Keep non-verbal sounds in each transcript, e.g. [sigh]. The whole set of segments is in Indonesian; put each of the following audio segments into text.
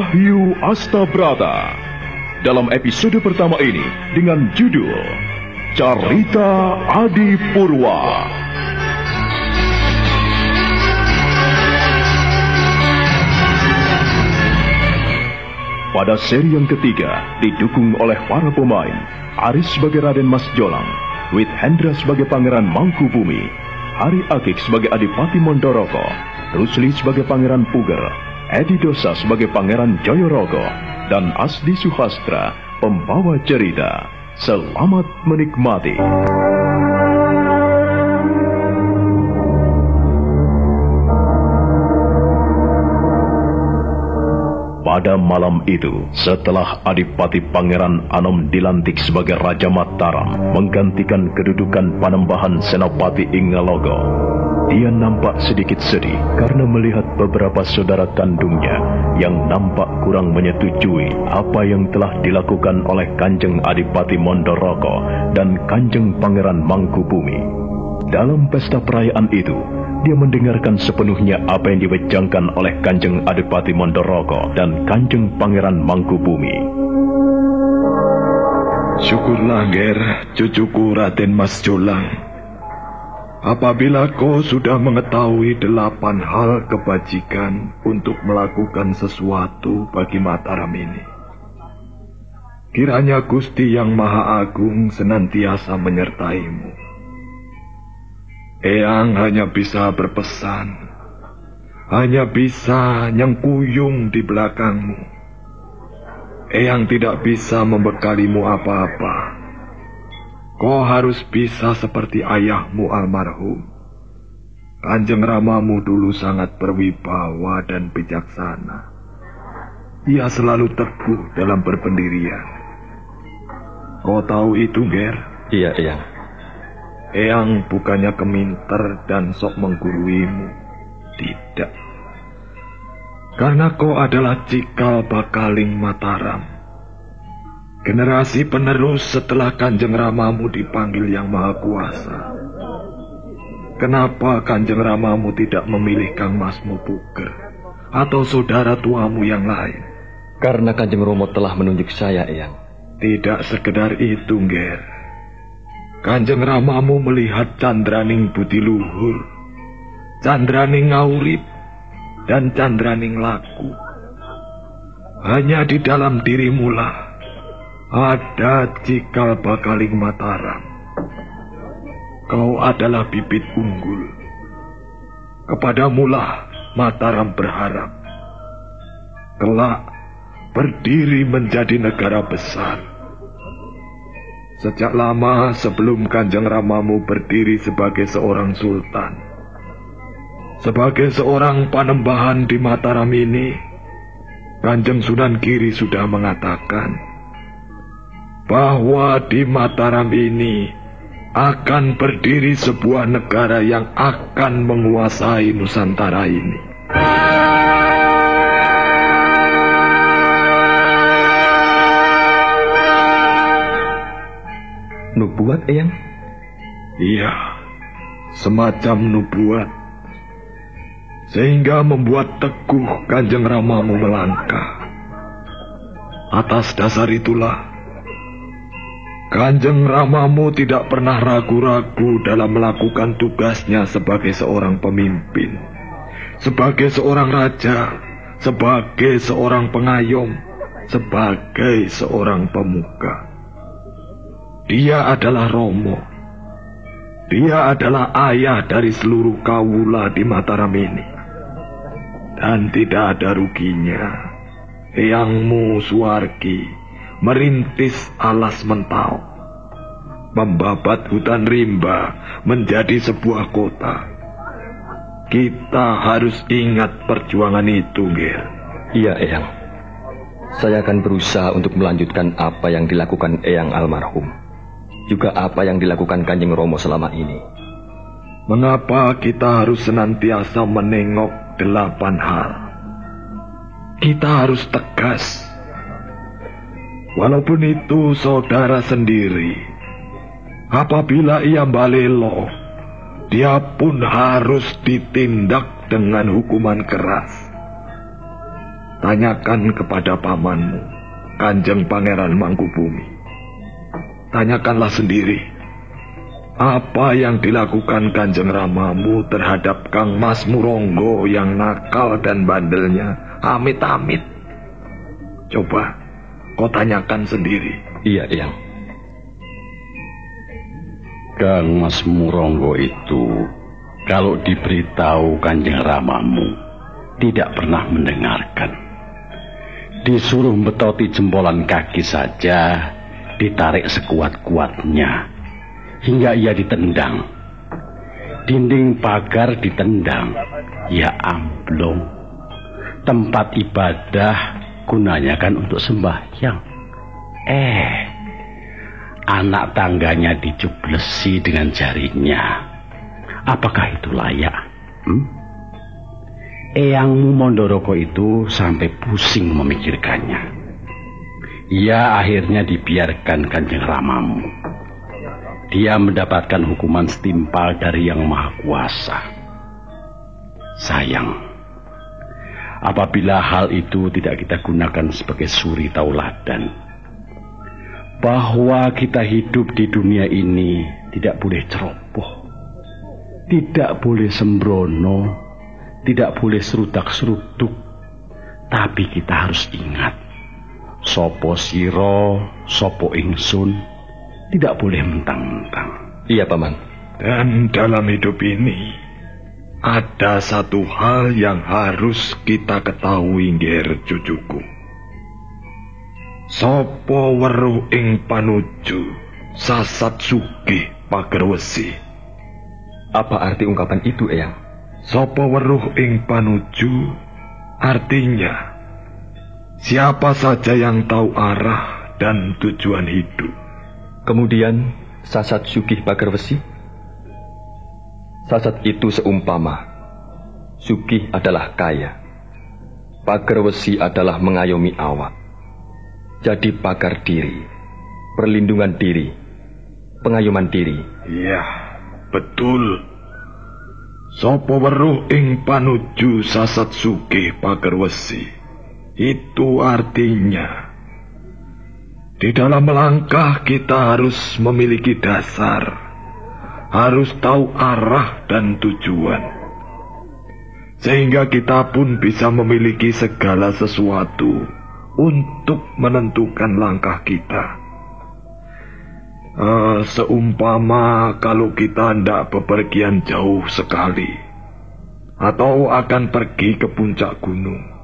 Wahyu Astabrata. Dalam episode pertama ini dengan judul Carita Adi Purwa. Pada seri yang ketiga didukung oleh para pemain Aris sebagai Raden Mas Jolang, Wit Hendra sebagai Pangeran Mangkubumi, Hari Akik sebagai Adipati Mondoroko, Rusli sebagai Pangeran Puger, Edi Dosa sebagai Pangeran Joyorogo, dan Asdi Suhastra, pembawa cerita. Selamat menikmati. Pada malam itu, setelah Adipati Pangeran Anom dilantik sebagai Raja Mataram, menggantikan kedudukan Panembahan Senopati Ingalogo, dia nampak sedikit sedih karena melihat beberapa saudara kandungnya yang nampak kurang menyetujui apa yang telah dilakukan oleh Kanjeng Adipati Mondorogo dan Kanjeng Pangeran Mangkubumi. Dalam pesta perayaan itu, dia mendengarkan sepenuhnya apa yang diwejangkan oleh Kanjeng Adipati Mondorogo dan Kanjeng Pangeran Mangkubumi. Syukurlah, Ger, cucuku Raden Mas Jolang. Apabila kau sudah mengetahui delapan hal kebajikan untuk melakukan sesuatu bagi Mataram ini. Kiranya Gusti yang Maha Agung senantiasa menyertaimu. Eyang hanya bisa berpesan, hanya bisa nyengkuyung di belakangmu. Eyang tidak bisa membekalimu apa-apa. Kau harus bisa seperti ayahmu almarhum. Kanjeng Ramamu dulu sangat berwibawa dan bijaksana. Ia selalu teguh dalam berpendirian. Kau tahu itu, Ger? Iya, Eyang. Eyang bukannya keminter dan sok mengguruimu. Tidak. Karena kau adalah cikal bakaling Mataram. Generasi penerus setelah Kanjeng Ramamu dipanggil yang Maha Kuasa. Kenapa Kanjeng Ramamu tidak memilih Kang Masmu Puger atau saudara tuamu yang lain? Karena Kanjeng Romo telah menunjuk saya, Eyang. Tidak sekedar itu, Ger. Kanjeng Ramamu melihat Candraning Budi Luhur, Candraning Ngaurip, dan Candraning Laku. Hanya di dalam dirimu lah ada cikal bakaling Mataram. Kau adalah bibit unggul. Kepadamulah Mataram berharap. Kelak berdiri menjadi negara besar. Sejak lama sebelum Kanjeng Ramamu berdiri sebagai seorang sultan. Sebagai seorang panembahan di Mataram ini, Kanjeng Sunan Giri sudah mengatakan bahwa di Mataram ini akan berdiri sebuah negara yang akan menguasai Nusantara ini. Nubuat, Eyang? Iya, semacam nubuat. Sehingga membuat teguh kanjeng Ramamu melangkah. Atas dasar itulah, Kanjeng Ramamu tidak pernah ragu-ragu dalam melakukan tugasnya sebagai seorang pemimpin, sebagai seorang raja, sebagai seorang pengayom, sebagai seorang pemuka. Dia adalah Romo. Dia adalah ayah dari seluruh kawula di Mataram ini. Dan tidak ada ruginya. Eyangmu Suwargi merintis alas mentau. Membabat hutan rimba menjadi sebuah kota. Kita harus ingat perjuangan itu, Ger. Iya, Eyang. Saya akan berusaha untuk melanjutkan apa yang dilakukan Eyang almarhum. Juga apa yang dilakukan Kanjeng Romo selama ini. Mengapa kita harus senantiasa menengok delapan hal? Kita harus tegas. Walaupun itu saudara sendiri, apabila ia balelo, dia pun harus ditindak dengan hukuman keras. Tanyakan kepada pamanmu, Kanjeng Pangeran Mangkubumi. Tanyakanlah sendiri, apa yang dilakukan Kanjeng Ramamu terhadap Kang Mas Muronggo yang nakal dan bandelnya amit-amit. Coba kau tanyakan sendiri. Iya, Eyang. Kang Mas Muronggo itu kalau diberitahu Kanjeng Ramamu tidak pernah mendengarkan. Disuruh betoti jempolan kaki saja ditarik sekuat-kuatnya hingga ia ditendang. Dinding pagar ditendang, ia amblong. Tempat ibadah gunanya kan untuk sembahyang. Eh, anak tangganya dicublesi dengan jarinya. Apakah itu layak? Hmm? Eyangmu Mondoroko itu sampai pusing memikirkannya. Ia akhirnya dibiarkan kanjeng Ramamu. Dia mendapatkan hukuman setimpal dari Yang Maha Kuasa. Sayang, apabila hal itu tidak kita gunakan sebagai suri tauladan, bahwa kita hidup di dunia ini tidak boleh ceroboh, tidak boleh sembrono, tidak boleh serudak-seruduk, tapi kita harus ingat, sopo siro, sopo ingsun, tidak boleh mentang-mentang. Iya, Paman. Dan dalam hidup ini, ada satu hal yang harus kita ketahui, Ger cucuku. Sopo weruh ing panuju, sasat sugih pager wesi. Apa arti ungkapan itu, Eyang? Sopo weruh ing panuju, artinya siapa saja yang tahu arah dan tujuan hidup. Kemudian sasat sugih pagar besi. Sasat itu seumpama. Sugih adalah kaya. Pagar besi adalah mengayomi awak. Jadi pagar diri, perlindungan diri, pengayoman diri. Iya, betul. Sopo weruh ing panuju sasat sugih pagar wesi. Itu artinya di dalam melangkah kita harus memiliki dasar, harus tahu arah dan tujuan. Sehingga kita pun bisa memiliki segala sesuatu untuk menentukan langkah kita. Uh, seumpama kalau kita hendak bepergian jauh sekali, atau akan pergi ke puncak gunung,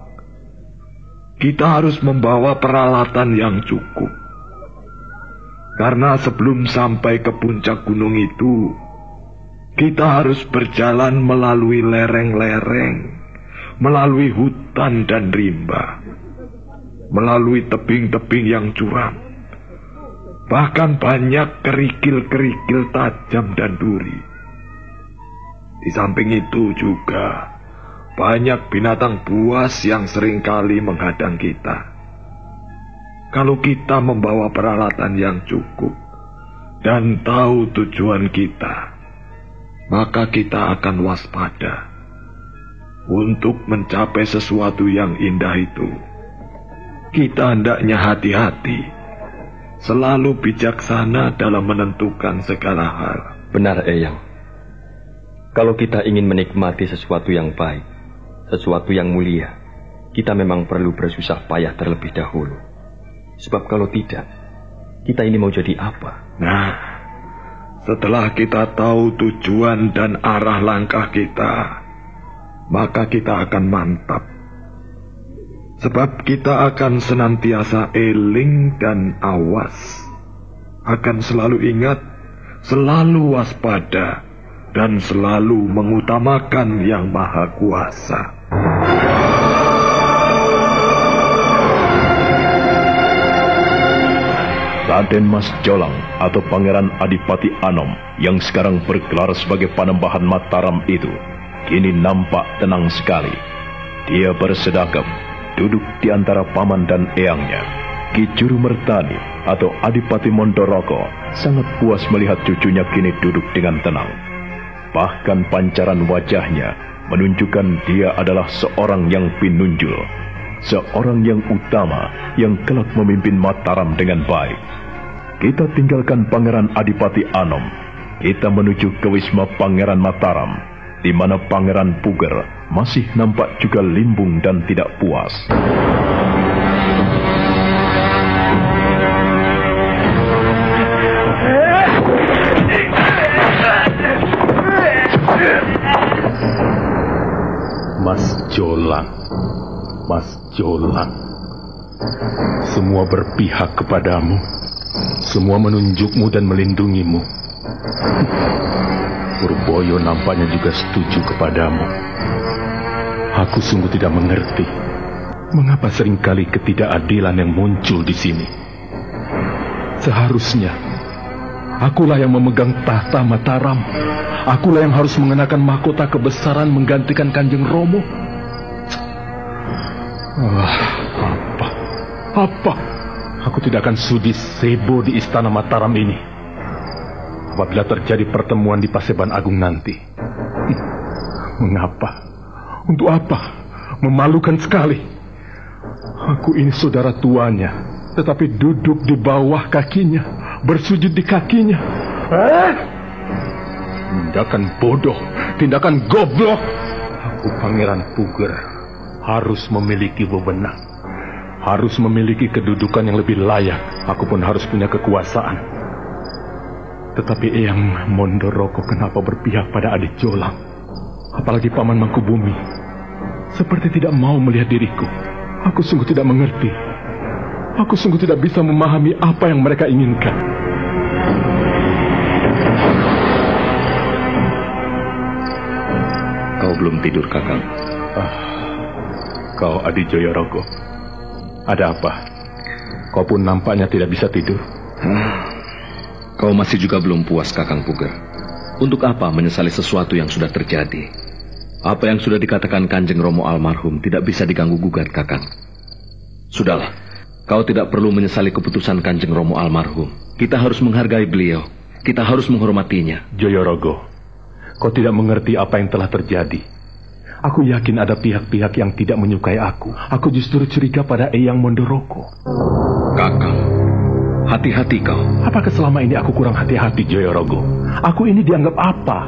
kita harus membawa peralatan yang cukup karena sebelum sampai ke puncak gunung itu, kita harus berjalan melalui lereng-lereng, melalui hutan dan rimba, melalui tebing-tebing yang curam. Bahkan banyak kerikil-kerikil tajam dan duri. Di samping itu juga banyak binatang buas yang sering kali menghadang kita. Kalau kita membawa peralatan yang cukup dan tahu tujuan kita, maka kita akan waspada untuk mencapai sesuatu yang indah itu. Kita hendaknya hati-hati, selalu bijaksana dalam menentukan segala hal. Benar, Eyang. Kalau kita ingin menikmati sesuatu yang baik, sesuatu yang mulia, kita memang perlu bersusah payah terlebih dahulu. Sebab kalau tidak, kita ini mau jadi apa? Nah, setelah kita tahu tujuan dan arah langkah kita, maka kita akan mantap. Sebab kita akan senantiasa eling dan awas. Akan selalu ingat, selalu waspada, dan selalu mengutamakan yang maha kuasa. Raden Mas Jolang atau Pangeran Adipati Anom yang sekarang bergelar sebagai Panembahan Mataram itu kini nampak tenang sekali. Dia bersedekap duduk di antara paman dan eyangnya. Ki Juru Mertani atau Adipati Mondoroko sangat puas melihat cucunya kini duduk dengan tenang. Bahkan pancaran wajahnya menunjukkan dia adalah seorang yang pinunjul. seorang yang utama yang kelak memimpin Mataram dengan baik. Kita tinggalkan Pangeran Adipati Anom. Kita menuju ke Wisma Pangeran Mataram, di mana Pangeran Puger masih nampak juga limbung dan tidak puas. Mas Jolang, Mas Jolang, semua berpihak kepadamu, semua menunjukmu dan melindungimu. Purboyo nampaknya juga setuju kepadamu. Aku sungguh tidak mengerti mengapa sering kali ketidakadilan yang muncul di sini. Seharusnya akulah yang memegang tahta Mataram. Akulah yang harus mengenakan mahkota kebesaran menggantikan Kanjeng Romo. Ah, apa? Apa? Aku tidak akan sudi sebo di istana Mataram ini. Apabila terjadi pertemuan di Paseban Agung nanti. Hmm, [laughs] Mengapa? Untuk apa? Memalukan sekali. Aku ini saudara tuanya, tetapi duduk di bawah kakinya, bersujud di kakinya. Eh? Tindakan bodoh, tindakan goblok. Aku Pangeran Puger harus memiliki wewenang. Harus memiliki kedudukan yang lebih layak. Aku pun harus punya kekuasaan. Tetapi Eyang Mondoroko kenapa berpihak pada adik Jolang? Apalagi Paman Mangkubumi. Seperti tidak mau melihat diriku. Aku sungguh tidak mengerti. Aku sungguh tidak bisa memahami apa yang mereka inginkan. Kau belum tidur, Kakang. Ah, kau Adi Joyorogo. Ada apa? Kau pun nampaknya tidak bisa tidur. Kau masih juga belum puas, Kakang Puger. Untuk apa menyesali sesuatu yang sudah terjadi? Apa yang sudah dikatakan Kanjeng Romo almarhum tidak bisa diganggu gugat, Kakang. Sudahlah, kau tidak perlu menyesali keputusan Kanjeng Romo almarhum. Kita harus menghargai beliau. Kita harus menghormatinya. Joyorogo, kau tidak mengerti apa yang telah terjadi. Aku yakin ada pihak-pihak yang tidak menyukai aku. Aku justru curiga pada Eyang Mondoroko. Kakang, hati-hati kau. Apakah selama ini aku kurang hati-hati, Joyorogo? Aku ini dianggap apa?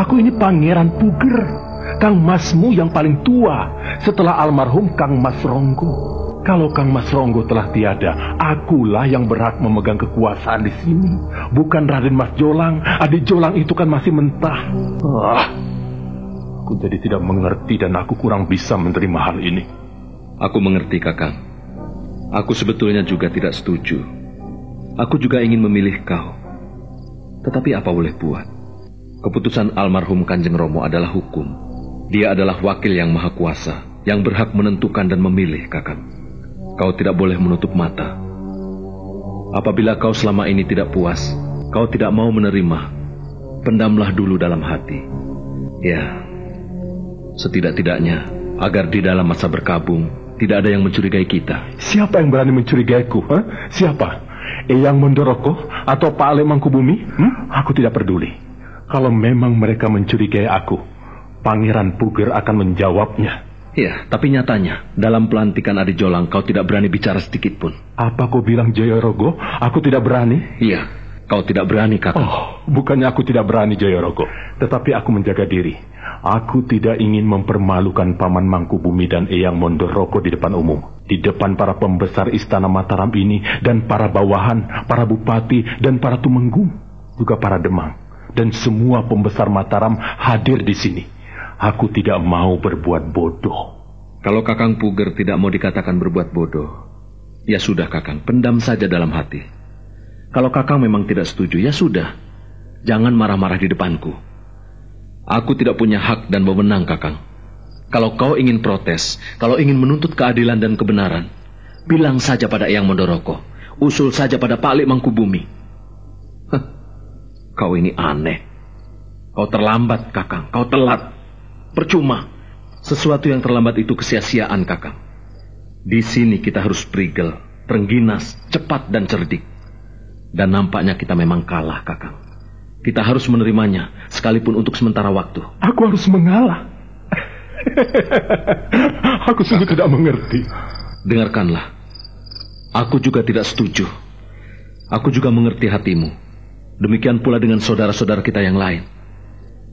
Aku ini Pangeran Puger. Kang Masmu yang paling tua setelah almarhum Kang Mas Ronggo. Kalau Kang Mas Ronggo telah tiada, akulah yang berhak memegang kekuasaan di sini. Bukan Raden Mas Jolang. Adik Jolang itu kan masih mentah. Ah, aku jadi tidak mengerti dan aku kurang bisa menerima hal ini. Aku mengerti, Kakang. Aku sebetulnya juga tidak setuju. Aku juga ingin memilih kau. Tetapi apa boleh buat? Keputusan almarhum Kanjeng Romo adalah hukum. Dia adalah wakil yang maha kuasa, yang berhak menentukan dan memilih, Kakang. Kau tidak boleh menutup mata. Apabila kau selama ini tidak puas, kau tidak mau menerima, pendamlah dulu dalam hati. Ya, setidak-tidaknya, agar di dalam masa berkabung, tidak ada yang mencurigai kita. Siapa yang berani mencurigaiku? Huh? Siapa? Eyang Mondoroko atau Pak Ale Mangkubumi? Hmm? Aku tidak peduli. Kalau memang mereka mencurigai aku, Pangeran Puger akan menjawabnya. Ya, tapi nyatanya, dalam pelantikan Adi Jolang kau tidak berani bicara sedikit pun. Apa kau bilang Joyorogo? Aku tidak berani? Iya, kau tidak berani, kakak. Oh, bukannya aku tidak berani, Joyorogo. Tetapi aku menjaga diri. Aku tidak ingin mempermalukan Paman Mangkubumi dan Eyang Mondoroko di depan umum. Di depan para pembesar istana Mataram ini dan para bawahan, para bupati, dan para tumenggung. Juga para demang. Dan semua pembesar Mataram hadir di sini. Aku tidak mau berbuat bodoh. Kalau Kakang Puger tidak mau dikatakan berbuat bodoh, ya sudah Kakang, pendam saja dalam hati. Kalau Kakang memang tidak setuju, ya sudah. Jangan marah-marah di depanku. Aku tidak punya hak dan wewenang, Kakang. Kalau kau ingin protes, kalau ingin menuntut keadilan dan kebenaran, bilang saja pada Eyang Mondoroko. Usul saja pada Pak Lik Mangkubumi. Hah, kau ini aneh. Kau terlambat, Kakang. Kau telat. Percuma. Sesuatu yang terlambat itu kesia-siaan, Kakang. Di sini kita harus prigel, terengginas, cepat dan cerdik. Dan nampaknya kita memang kalah, Kakang. Kita harus menerimanya, sekalipun untuk sementara waktu. Aku harus mengalah. Aku sungguh tidak mengerti. Dengarkanlah. Aku juga tidak setuju. Aku juga mengerti hatimu. Demikian pula dengan saudara-saudara kita yang lain.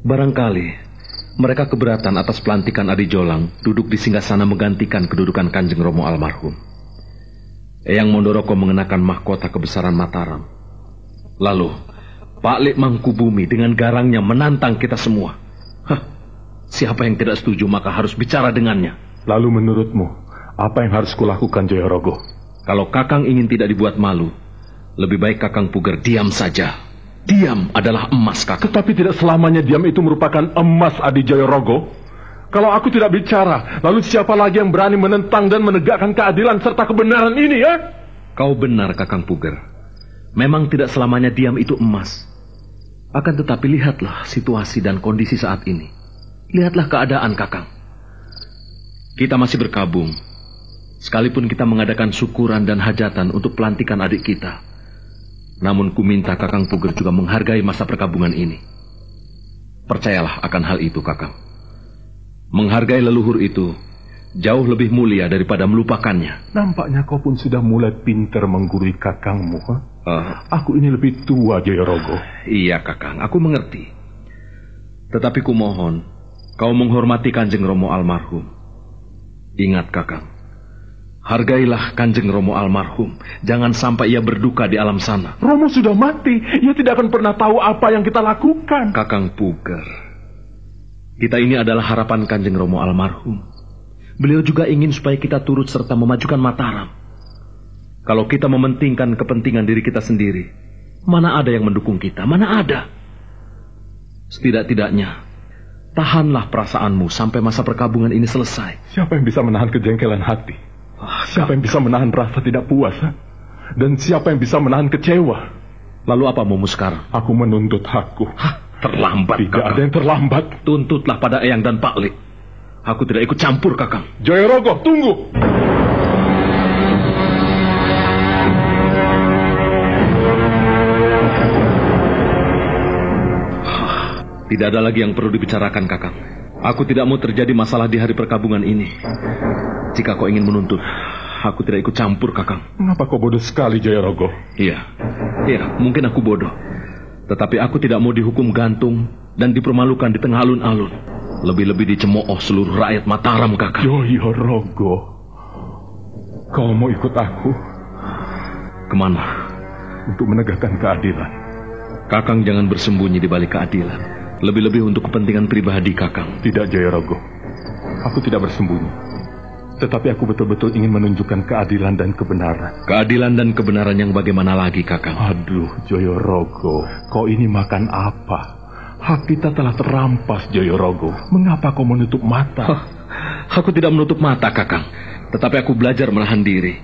Barangkali mereka keberatan atas pelantikan Adi Jolang duduk di singgah sana menggantikan kedudukan Kanjeng Romo almarhum. Eyang Mondoroko mengenakan mahkota kebesaran Mataram. Lalu, Pak Lek Mangkubumi dengan garangnya menantang kita semua. Hah, siapa yang tidak setuju maka harus bicara dengannya. Lalu menurutmu, apa yang harus kulakukan Jayorogo? Kalau Kakang ingin tidak dibuat malu, lebih baik Kakang Puger diam saja. Diam adalah emas, Kakang. Tetapi tidak selamanya diam itu merupakan emas Adi Jayorogo. Kalau aku tidak bicara, lalu siapa lagi yang berani menentang dan menegakkan keadilan serta kebenaran ini ya? Kau benar, Kakang Puger. Memang tidak selamanya diam itu emas. Akan tetapi lihatlah situasi dan kondisi saat ini. Lihatlah keadaan, Kakang. Kita masih berkabung. Sekalipun kita mengadakan syukuran dan hajatan untuk pelantikan adik kita. Namun ku minta Kakang Puger juga menghargai masa perkabungan ini. Percayalah akan hal itu, Kakang. Menghargai leluhur itu jauh lebih mulia daripada melupakannya. Nampaknya kau pun sudah mulai pinter menggurui kakangmu. Ha? Uh, Aku ini lebih tua, Jayorogo. iya, Kakang, aku mengerti. Tetapi ku mohon, kau menghormati Kanjeng Romo almarhum. Ingat, Kakang. Hargailah Kanjeng Romo almarhum. Jangan sampai ia berduka di alam sana. Romo sudah mati. Ia tidak akan pernah tahu apa yang kita lakukan. Kakang Puger. Kita ini adalah harapan Kanjeng Romo almarhum. Beliau juga ingin supaya kita turut serta memajukan Mataram. Kalau kita mementingkan kepentingan diri kita sendiri, mana ada yang mendukung kita? Mana ada? Setidak-tidaknya, tahanlah perasaanmu sampai masa perkabungan ini selesai. Siapa yang bisa menahan kejengkelan hati? Ah, Siapa yang bisa menahan rasa tidak puas? ha? Dan siapa yang bisa menahan kecewa? Lalu apa maumu sekarang? Aku menuntut hakku. Hah, terlambat, Tidak Kakang. ada yang terlambat. Tuntutlah pada Eyang dan Pak Lik. Aku tidak ikut campur, Kakang. Jayorogo, tunggu! Tidak ada lagi yang perlu dibicarakan, Kakang. Aku tidak mau terjadi masalah di hari perkabungan ini. Jika kau ingin menuntut, aku tidak ikut campur, Kakang. Mengapa kau bodoh sekali, Jayorogo? Iya, iya, mungkin aku bodoh. Tetapi aku tidak mau dihukum gantung dan dipermalukan di tengah alun-alun. Lebih-lebih dicemooh seluruh rakyat Mataram, Kakang. Jayorogo. Kau mau ikut aku Ke mana? untuk menegakkan keadilan. Kakang jangan bersembunyi di balik keadilan. Lebih-lebih untuk kepentingan pribadi, Kakang. Tidak, Jayorogo. Aku tidak bersembunyi. Tetapi aku betul-betul ingin menunjukkan keadilan dan kebenaran. Keadilan dan kebenaran yang bagaimana lagi, Kakang? Aduh, Joyorogo, kau ini makan apa? Hak kita telah terampas, Joyorogo. Mengapa kau menutup mata? Hah, aku tidak menutup mata, Kakang. Tetapi aku belajar menahan diri.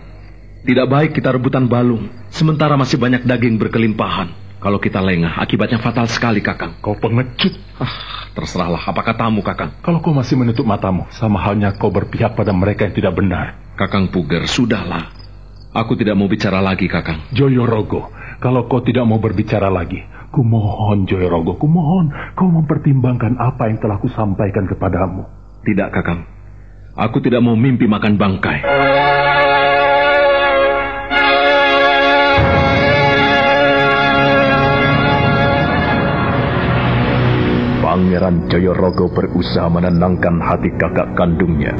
Tidak baik kita rebutan balung, sementara masih banyak daging berkelimpahan. Kalau kita lengah, akibatnya fatal sekali, Kakang. Kau pengecut. Ah, terserahlah, apa katamu, Kakang? Kalau kau masih menutup matamu, sama halnya kau berpihak pada mereka yang tidak benar. Kakang Puger, sudahlah. Aku tidak mau bicara lagi, Kakang. Joyorogo, kalau kau tidak mau berbicara lagi, kumohon Joyorogo, kumohon kau mempertimbangkan apa yang telah kusampaikan kepadamu. Tidak, Kakang. Aku tidak mau mimpi makan bangkai. Pangeran Jayorogo berusaha menenangkan hati kakak kandungnya.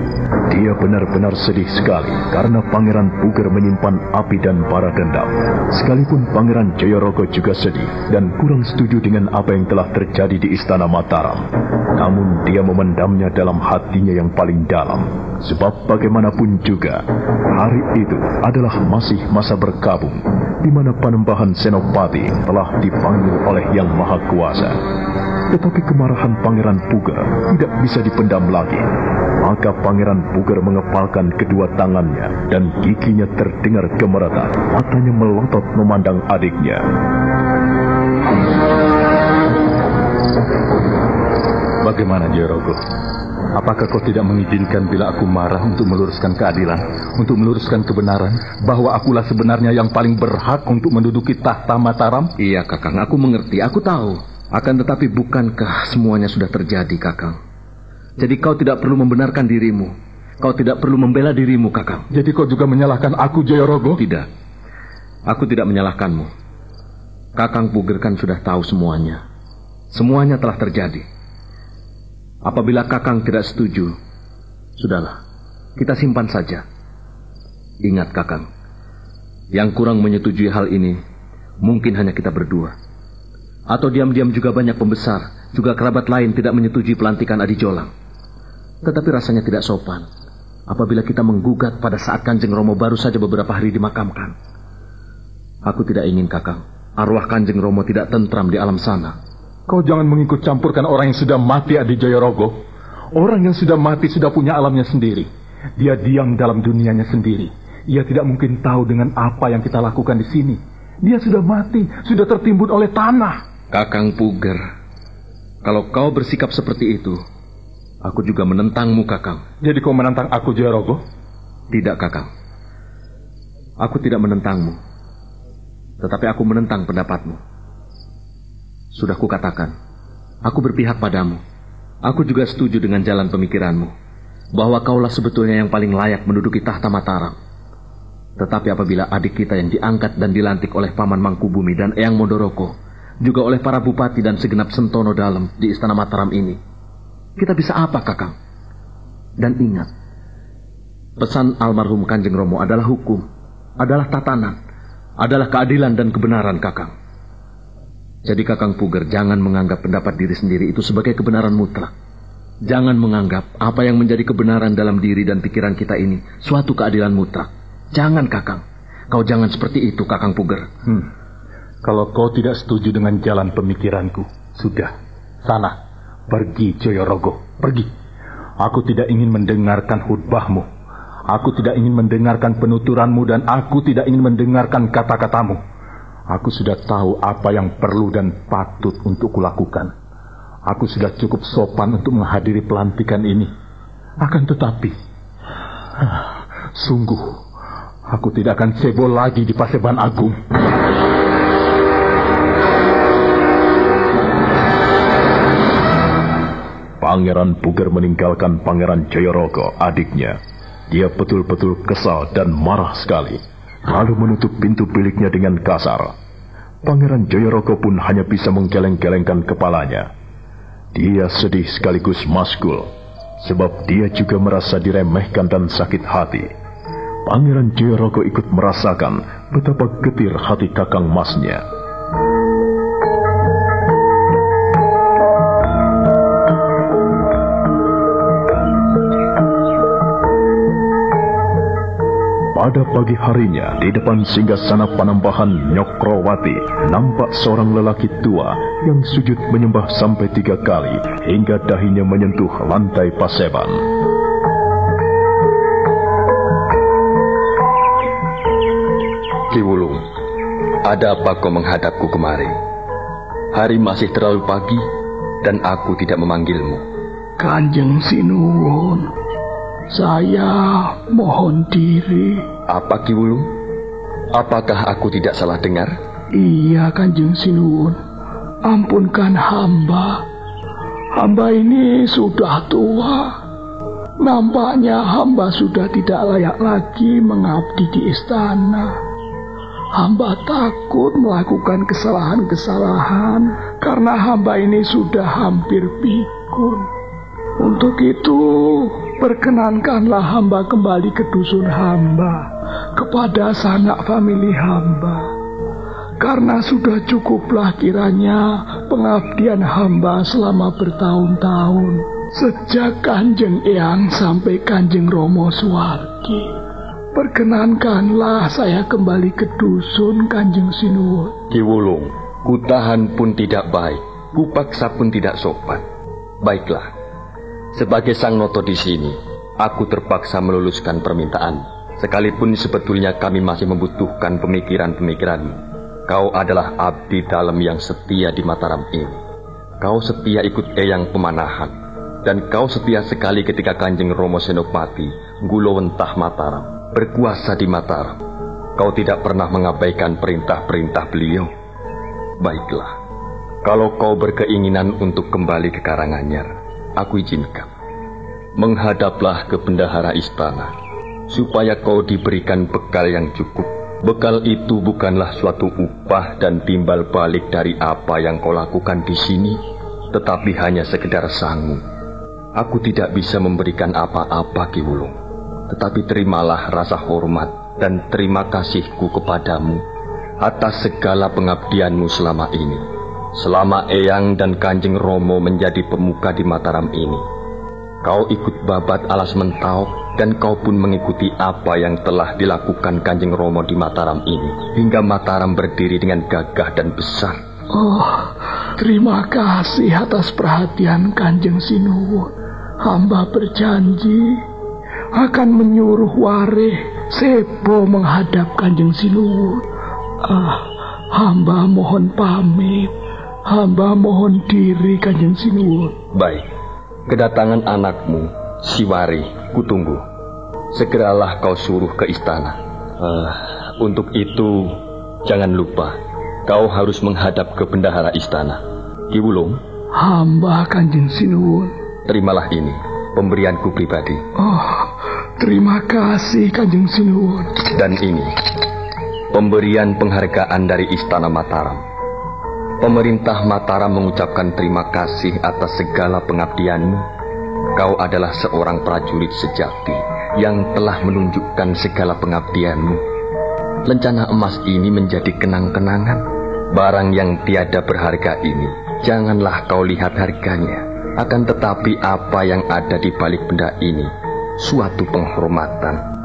Dia benar-benar sedih sekali karena Pangeran Puger menyimpan api dan bara dendam. Sekalipun Pangeran Jayorogo juga sedih dan kurang setuju dengan apa yang telah terjadi di Istana Mataram. Namun dia memendamnya dalam hatinya yang paling dalam. Sebab bagaimanapun juga, hari itu adalah masih masa berkabung di mana Panembahan Senopati telah dipanggil oleh Yang Maha Kuasa. Tetapi kemarahan Pangeran Puger tidak bisa dipendam lagi. Maka Pangeran Puger mengepalkan kedua tangannya dan giginya terdengar gemeretan. Matanya melotot memandang adiknya. Bagaimana Jayorogo? Apakah kau tidak mengizinkan bila aku marah untuk meluruskan keadilan, untuk meluruskan kebenaran, bahwa akulah sebenarnya yang paling berhak untuk menduduki tahta Mataram? Iya, Kakang, aku mengerti, aku tahu. Akan tetapi bukankah semuanya sudah terjadi, Kakang? Jadi kau tidak perlu membenarkan dirimu. Kau tidak perlu membela dirimu, Kakang. Jadi kau juga menyalahkan aku, Jayorogo? Tidak. Aku tidak menyalahkanmu. Kakang Puger kan sudah tahu semuanya. Semuanya telah terjadi. Apabila Kakang tidak setuju, sudahlah. Kita simpan saja. Ingat, Kakang. Yang kurang menyetujui hal ini, mungkin hanya kita berdua. Atau diam-diam juga banyak pembesar, juga kerabat lain tidak menyetujui pelantikan Adi Jolang. Tetapi rasanya tidak sopan apabila kita menggugat pada saat Kanjeng Romo baru saja beberapa hari dimakamkan. Aku tidak ingin, Kakang, arwah Kanjeng Romo tidak tentram di alam sana. Kau jangan mengikut campurkan orang yang sudah mati Adi Jayorogo. Orang yang sudah mati sudah punya alamnya sendiri. Dia diam dalam dunianya sendiri. Ia tidak mungkin tahu dengan apa yang kita lakukan di sini. Dia sudah mati, sudah tertimbun oleh tanah. Kakang Puger, kalau kau bersikap seperti itu, aku juga menentangmu, Kakang. Jadi kau menentang aku, Jayorogo? Tidak, Kakang. Aku tidak menentangmu. Tetapi aku menentang pendapatmu. Sudah kukatakan, aku berpihak padamu. Aku juga setuju dengan jalan pemikiranmu. Bahwa kaulah sebetulnya yang paling layak menduduki tahta Mataram. Tetapi apabila adik kita yang diangkat dan dilantik oleh Paman Mangkubumi dan Eyang Mondoroko juga oleh para bupati dan segenap sentono dalam di Istana Mataram ini. Kita bisa apa, Kakang? Dan ingat, pesan almarhum Kanjeng Romo adalah hukum, adalah tatanan, adalah keadilan dan kebenaran, Kakang. Jadi Kakang Puger jangan menganggap pendapat diri sendiri itu sebagai kebenaran mutlak. Jangan menganggap apa yang menjadi kebenaran dalam diri dan pikiran kita ini suatu keadilan mutlak. Jangan, Kakang. Kau jangan seperti itu, Kakang Puger. Hmm. Kalau kau tidak setuju dengan jalan pemikiranku, sudah. Sana, pergi Joyorogo, pergi. Aku tidak ingin mendengarkan khutbahmu. Aku tidak ingin mendengarkan penuturanmu dan aku tidak ingin mendengarkan kata-katamu. Aku sudah tahu apa yang perlu dan patut untuk kulakukan. Aku sudah cukup sopan untuk menghadiri pelantikan ini. Akan tetapi, [sighs] sungguh, aku tidak akan cebol lagi di Paseban Agung. Pangeran Puger meninggalkan Pangeran Jayorogo, adiknya. Dia betul-betul kesal dan marah sekali. Lalu menutup pintu biliknya dengan kasar. Pangeran Jayorogo pun hanya bisa menggeleng-gelengkan kepalanya. Dia sedih sekaligus maskul, sebab dia juga merasa diremehkan dan sakit hati. Pangeran Jayorogo ikut merasakan betapa getir hati kakang masnya. Pada pagi harinya, di depan singgasana Panembahan Nyokrowati, nampak seorang lelaki tua yang sujud menyembah sampai tiga kali hingga dahinya menyentuh lantai paseban. Kiwulung, ada apa kau menghadapku kemari? Hari masih terlalu pagi dan aku tidak memanggilmu. Kanjeng Sinuwun, saya mohon diri. Apa Kiwulung? Apakah aku tidak salah dengar? Iya Kanjeng Sinuwun, ampunkan hamba. Hamba ini sudah tua. Nampaknya hamba sudah tidak layak lagi mengabdi di istana. Hamba takut melakukan kesalahan-kesalahan karena hamba ini sudah hampir pikun. Untuk itu, perkenankanlah hamba kembali ke dusun hamba, kepada sanak famili hamba. Karena sudah cukuplah kiranya pengabdian hamba selama bertahun-tahun. Sejak Kanjeng Eyang sampai Kanjeng Romo Suwargi. Perkenankanlah saya kembali ke dusun Kanjeng Sinuwun. Kiwulung, kutahan pun tidak baik, kupaksa pun tidak sopan. Baiklah, sebagai sang noto di sini, aku terpaksa meluluskan permintaan. Sekalipun sebetulnya kami masih membutuhkan pemikiran-pemikiranmu. Kau adalah abdi dalam yang setia di Mataram ini. Kau setia ikut Eyang Pemanahan. Dan kau setia sekali ketika Kanjeng Romo Senopati, Gulowentah Mataram, berkuasa di Mataram. Kau tidak pernah mengabaikan perintah-perintah beliau. Baiklah, kalau kau berkeinginan untuk kembali ke Karanganyar, aku izinkan. menghadaplah ke bendahara istana, supaya kau diberikan bekal yang cukup. Bekal itu bukanlah suatu upah dan timbal balik dari apa yang kau lakukan di sini, tetapi hanya sekedar sangu. Aku tidak bisa memberikan apa-apa, Ki Wulung, tetapi terimalah rasa hormat dan terima kasihku kepadamu atas segala pengabdianmu selama ini. Selama Eyang dan Kanjeng Romo menjadi pemuka di Mataram ini. Kau ikut babat alas mentau dan kau pun mengikuti apa yang telah dilakukan Kanjeng Romo di Mataram ini. Hingga Mataram berdiri dengan gagah dan besar. Oh, terima kasih atas perhatian Kanjeng Sinuwun. Hamba berjanji akan menyuruh Wareh Sebo menghadap Kanjeng Sinuwun. Ah, hamba mohon pamit. Hamba mohon diri Kanjeng Sinuwun. Baik. Kedatangan anakmu, Siwari, kutunggu. Segeralah kau suruh ke istana. Uh, untuk itu, jangan lupa, kau harus menghadap ke bendahara istana. Kiwulung? Hamba kanjeng Sinuwun. Terimalah ini, pemberianku pribadi. Oh, terima kasih kanjeng Sinuwun. Dan ini, pemberian penghargaan dari Istana Mataram. Pemerintah Mataram mengucapkan terima kasih atas segala pengabdianmu. Kau adalah seorang prajurit sejati yang telah menunjukkan segala pengabdianmu. Lencana emas ini menjadi kenang-kenangan. Barang yang tiada berharga ini, janganlah kau lihat harganya. Akan tetapi apa yang ada di balik benda ini, suatu penghormatan,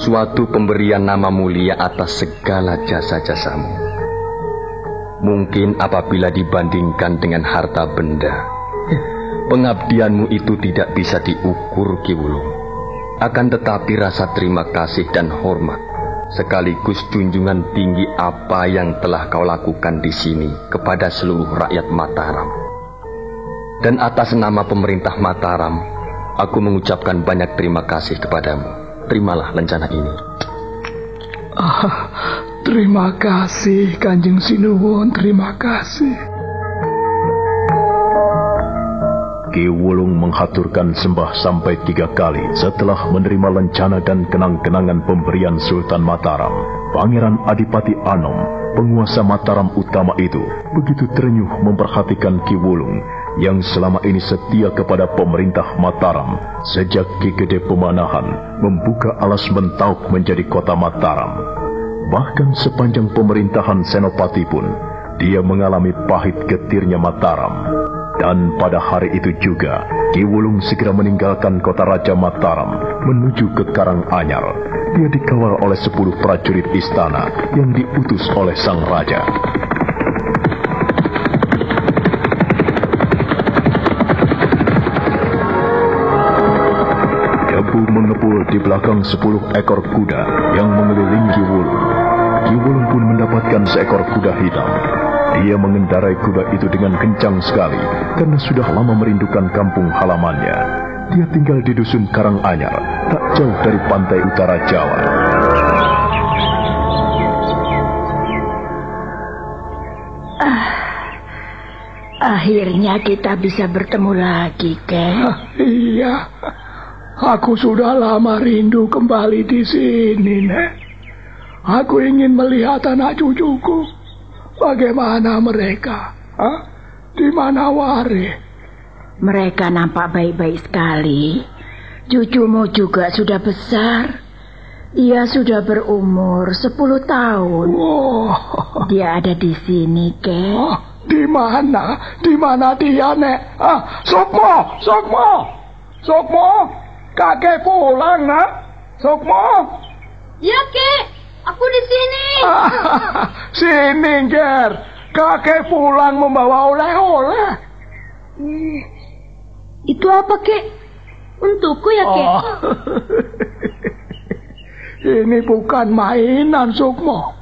suatu pemberian nama mulia atas segala jasa-jasamu. Mungkin apabila dibandingkan dengan harta benda, pengabdianmu itu tidak bisa diukur, Ki Wulung. Akan tetapi rasa terima kasih dan hormat, sekaligus junjungan tinggi apa yang telah kau lakukan di sini kepada seluruh rakyat Mataram. Dan atas nama pemerintah Mataram, aku mengucapkan banyak terima kasih kepadamu. Terimalah lencana ini. Ah, terima kasih Kanjeng Sinuwun, terima kasih. Ki Wulung menghaturkan sembah sampai tiga kali setelah menerima lencana dan kenang-kenangan pemberian Sultan Mataram. Pangeran Adipati Anom, penguasa Mataram utama itu, begitu terenyuh memperhatikan Ki Wulung yang selama ini setia kepada pemerintah Mataram sejak Ki Gede Pemanahan membuka alas Mentauk menjadi kota Mataram. Bahkan sepanjang pemerintahan Senopati pun, dia mengalami pahit getirnya Mataram. Dan pada hari itu juga, Ki Wulung segera meninggalkan kota Raja Mataram menuju ke Karanganyar. Dia dikawal oleh sepuluh prajurit istana yang diutus oleh sang raja. Debu mengepul di belakang sepuluh ekor kuda yang mengelilingi Wulung. Ki Wulung pun mendapatkan seekor kuda hitam. Dia mengendarai kuda itu dengan kencang sekali karena sudah lama merindukan kampung halamannya. Dia tinggal di dusun Karanganyar, tak jauh dari pantai utara Jawa. Ah, akhirnya kita bisa bertemu lagi, Ken. Ah, iya, aku sudah lama rindu kembali di sini, Nek. Aku ingin melihat anak cucuku. Bagaimana mereka? Hah? Di mana Wari? Mereka nampak baik-baik sekali. Cucumu juga sudah besar. Dia sudah berumur 10 tahun. Oh. Dia ada di sini, Ke. Oh, di mana? Di mana dia, Nek? Ah, Sukmo! Sukmo! Sukmo! Kakek pulang, nak. Sukmo! Ya, Kek. Aku di sini. [laughs] sini, Ger. Kakek pulang membawa oleh-oleh. Hmm. Itu apa, Kek? Untukku ya, Kek? Oh. [laughs] Ini bukan mainan, Sukmo.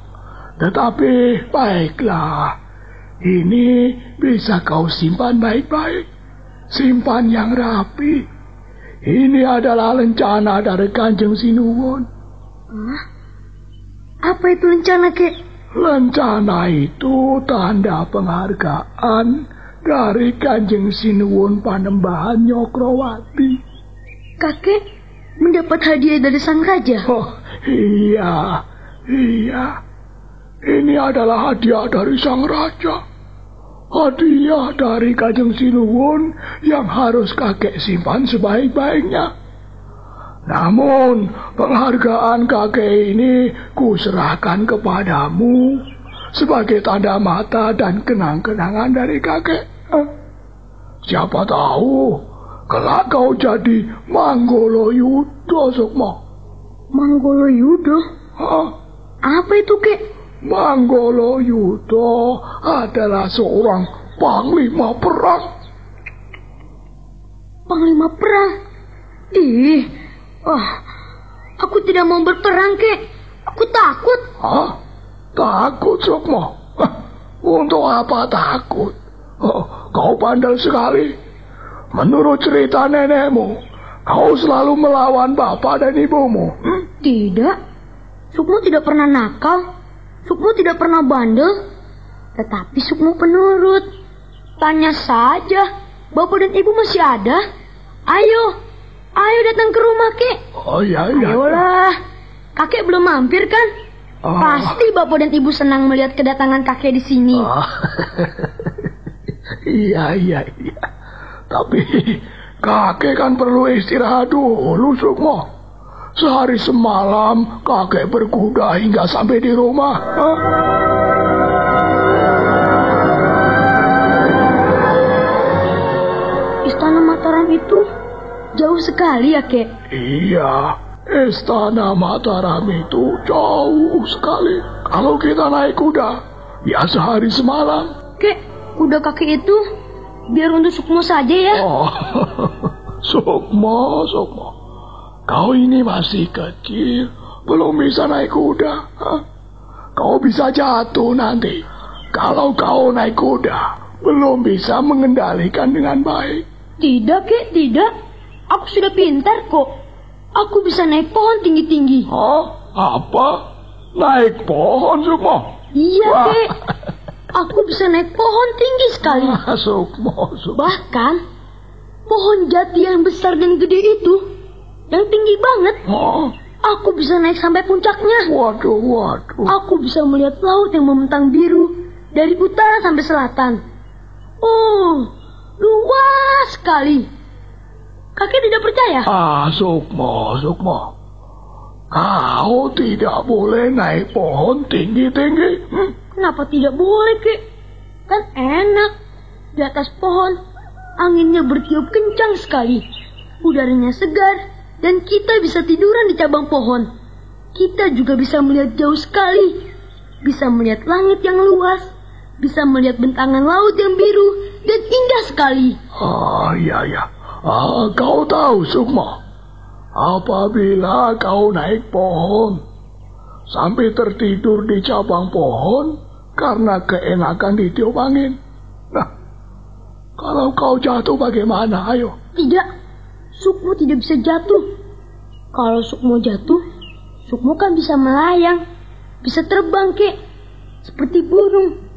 Tetapi baiklah. Ini bisa kau simpan baik-baik. Simpan yang rapi. Ini adalah lencana dari Kanjeng Sinuwun. Hah? Apa itu lencana, Kek? Lencana itu tanda penghargaan dari Kanjeng Sinuwun Panembahan Nyokrowati. kakek mendapat hadiah dari sang raja. Oh, iya, iya. Ini adalah hadiah dari sang raja. Hadiah dari Kajeng Sinuwun yang harus kakek simpan sebaik-baiknya. Namun, penghargaan kakek ini kuserahkan kepadamu sebagai tanda mata dan kenang-kenangan dari kakek. Siapa tahu, kelak kau jadi Manggolo Yudo, Sukmo. Manggolo Yudo? Hah? Apa itu, kek? Manggolo Yudo adalah seorang panglima perang. Panglima perang? Ih, wah, aku tidak mau berperang, kek. Aku takut. Hah? Takut, Sukmo? Untuk apa takut? Oh, kau bandel sekali. Menurut cerita nenekmu, kau selalu melawan bapak dan ibumu. Hmm? Tidak. Sukmo tidak pernah nakal. Sukmo tidak pernah bandel. Tetapi Sukmo penurut. Tanya saja, bapak dan ibu masih ada? Ayo, ayo datang ke rumah, Kek. Oh iya, iya. Ayolah. Kakek belum mampir kan? Ah. Pasti bapak dan ibu senang melihat kedatangan kakek di sini. Ah. [laughs] iya, iya, iya. Tapi kakek kan perlu istirahat dulu, Sukmo. Sehari semalam kakek berkuda hingga sampai di rumah. Hah? Istana Mataram itu jauh sekali ya, Kek. Iya, istana Mataram itu jauh sekali. Kalau kita naik kuda, ya sehari semalam. Kek, kuda kakek itu biar untuk Sukmo saja ya. Oh, [laughs] Sukmo, Sukmo. Kau ini masih kecil, belum bisa naik kuda. Hah? Kau bisa jatuh nanti. Kalau kau naik kuda, belum bisa mengendalikan dengan baik. Tidak, Kek, tidak. Aku sudah pintar kok. Aku bisa naik pohon tinggi-tinggi. Hah? Apa? Naik pohon, Sukmo? Iya, Wah. Kek. Aku bisa naik pohon tinggi sekali. Ah, Sukmo, Sukmo. Bahkan, pohon jati yang besar dan gede itu, yang tinggi banget, Hah? aku bisa naik sampai puncaknya. Waduh, waduh. Aku bisa melihat laut yang membentang biru dari utara sampai selatan. Oh, luas sekali. Kakek tidak percaya? Ah, Sukmo, Sukmo. Kau tidak boleh naik pohon tinggi-tinggi. Hmm? Kenapa tidak boleh, Kek? Kan enak. Di atas pohon, anginnya bertiup kencang sekali. Udaranya segar, dan kita bisa tiduran di cabang pohon. Kita juga bisa melihat jauh sekali. Bisa melihat langit yang luas. Bisa melihat bentangan laut yang biru dan indah sekali. Ah, iya, iya. Ah, kau tahu, Sukmo. Apabila kau naik pohon, sampai tertidur di cabang pohon karena keenakan ditiup angin. Nah, kalau kau jatuh bagaimana? Ayo. Tidak, Sukmo tidak bisa jatuh. Kalau Sukmo jatuh, Sukmo kan bisa melayang, bisa terbang kek, seperti burung.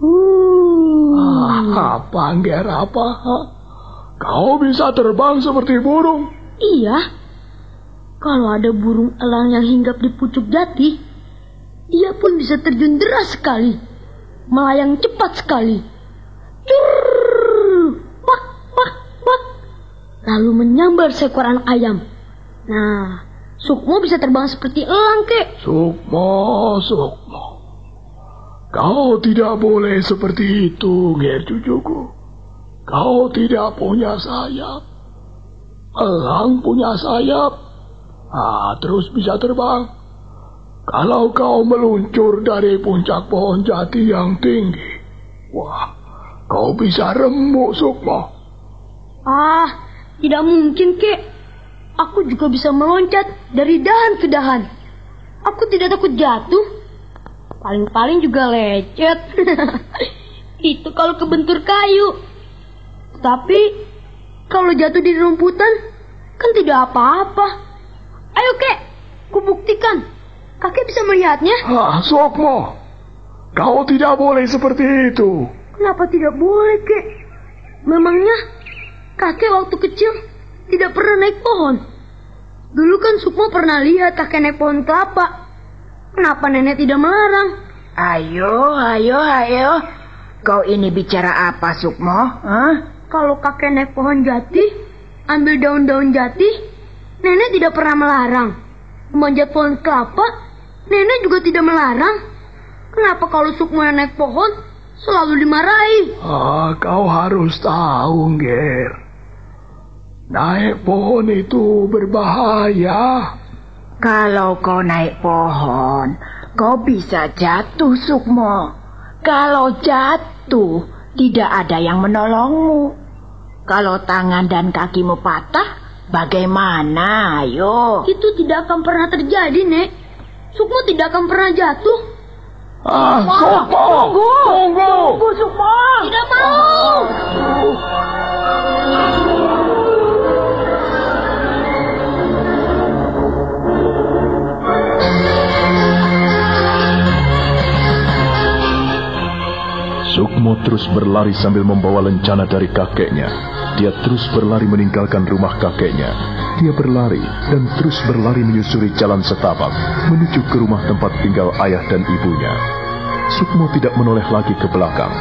Uh. Ah, apa, Angger, apa? Hah? Kau bisa terbang seperti burung. Iya, kalau ada burung elang yang hinggap di pucuk jati, ia pun bisa terjun deras sekali, melayang cepat sekali. Curr, pak, pak, pak, lalu menyambar seekor anak ayam. Nah, Sukmo bisa terbang seperti elang, kek. Sukmo, Sukmo. Kau tidak boleh seperti itu, Ger cucuku. Kau tidak punya sayap. Elang punya sayap. Ah, terus bisa terbang. Kalau kau meluncur dari puncak pohon jati yang tinggi, wah, kau bisa remuk, Sukmo. Ah, tidak mungkin, kek. Aku juga bisa meloncat dari dahan ke dahan. Aku tidak takut jatuh. Paling-paling juga lecet. [laughs] Itu kalau kebentur kayu. Tapi kalau jatuh di rumputan kan tidak apa-apa. Ayo kek, kubuktikan. Kakek bisa melihatnya. Ah, Sukmo. Kau tidak boleh seperti itu. Kenapa tidak boleh kek? Memangnya kakek waktu kecil tidak pernah naik pohon. Dulu kan Sukmo pernah lihat kakek naik pohon kelapa. Kenapa nenek tidak melarang? Ayo, ayo, ayo. Kau ini bicara apa, Sukmo? Hah? Kalau kakek naik pohon jati, ambil daun-daun jati, nenek tidak pernah melarang. Memanjat pohon kelapa, nenek juga tidak melarang. Kenapa kalau Sukmo yang naik pohon, selalu dimarahi? Ah, kau harus tahu, Ger. Naik pohon itu berbahaya. Kalau kau naik pohon, kau bisa jatuh, Sukmo. Kalau jatuh, tidak ada yang menolongmu. Kalau tangan dan kakimu patah, bagaimana? Ayo. Itu tidak akan pernah terjadi, Nek. Sukmo tidak akan pernah jatuh. Ah, Sukmo! Tunggu! Tunggu! Tunggu, Sukmo! Tidak mau. Terus berlari sambil membawa lencana dari kakeknya. Dia terus berlari meninggalkan rumah kakeknya. Dia berlari dan terus berlari menyusuri jalan setapak menuju ke rumah tempat tinggal ayah dan ibunya. Sukmo tidak menoleh lagi ke belakang,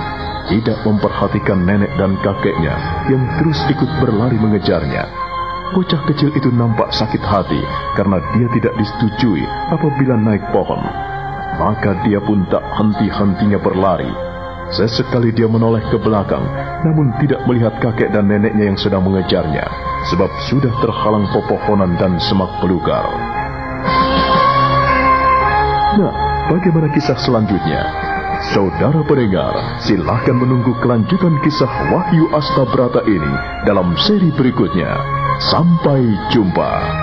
tidak memperhatikan nenek dan kakeknya yang terus ikut berlari mengejarnya. Bocah kecil itu nampak sakit hati karena dia tidak disetujui apabila naik pohon. Maka dia pun tak henti-hentinya berlari Sesekali dia menoleh ke belakang, namun tidak melihat kakek dan neneknya yang sedang mengejarnya, sebab sudah terhalang pepohonan dan semak belukar. Nah, bagaimana kisah selanjutnya? Saudara pendengar, silahkan menunggu kelanjutan kisah Wahyu Astabrata ini dalam seri berikutnya. Sampai jumpa.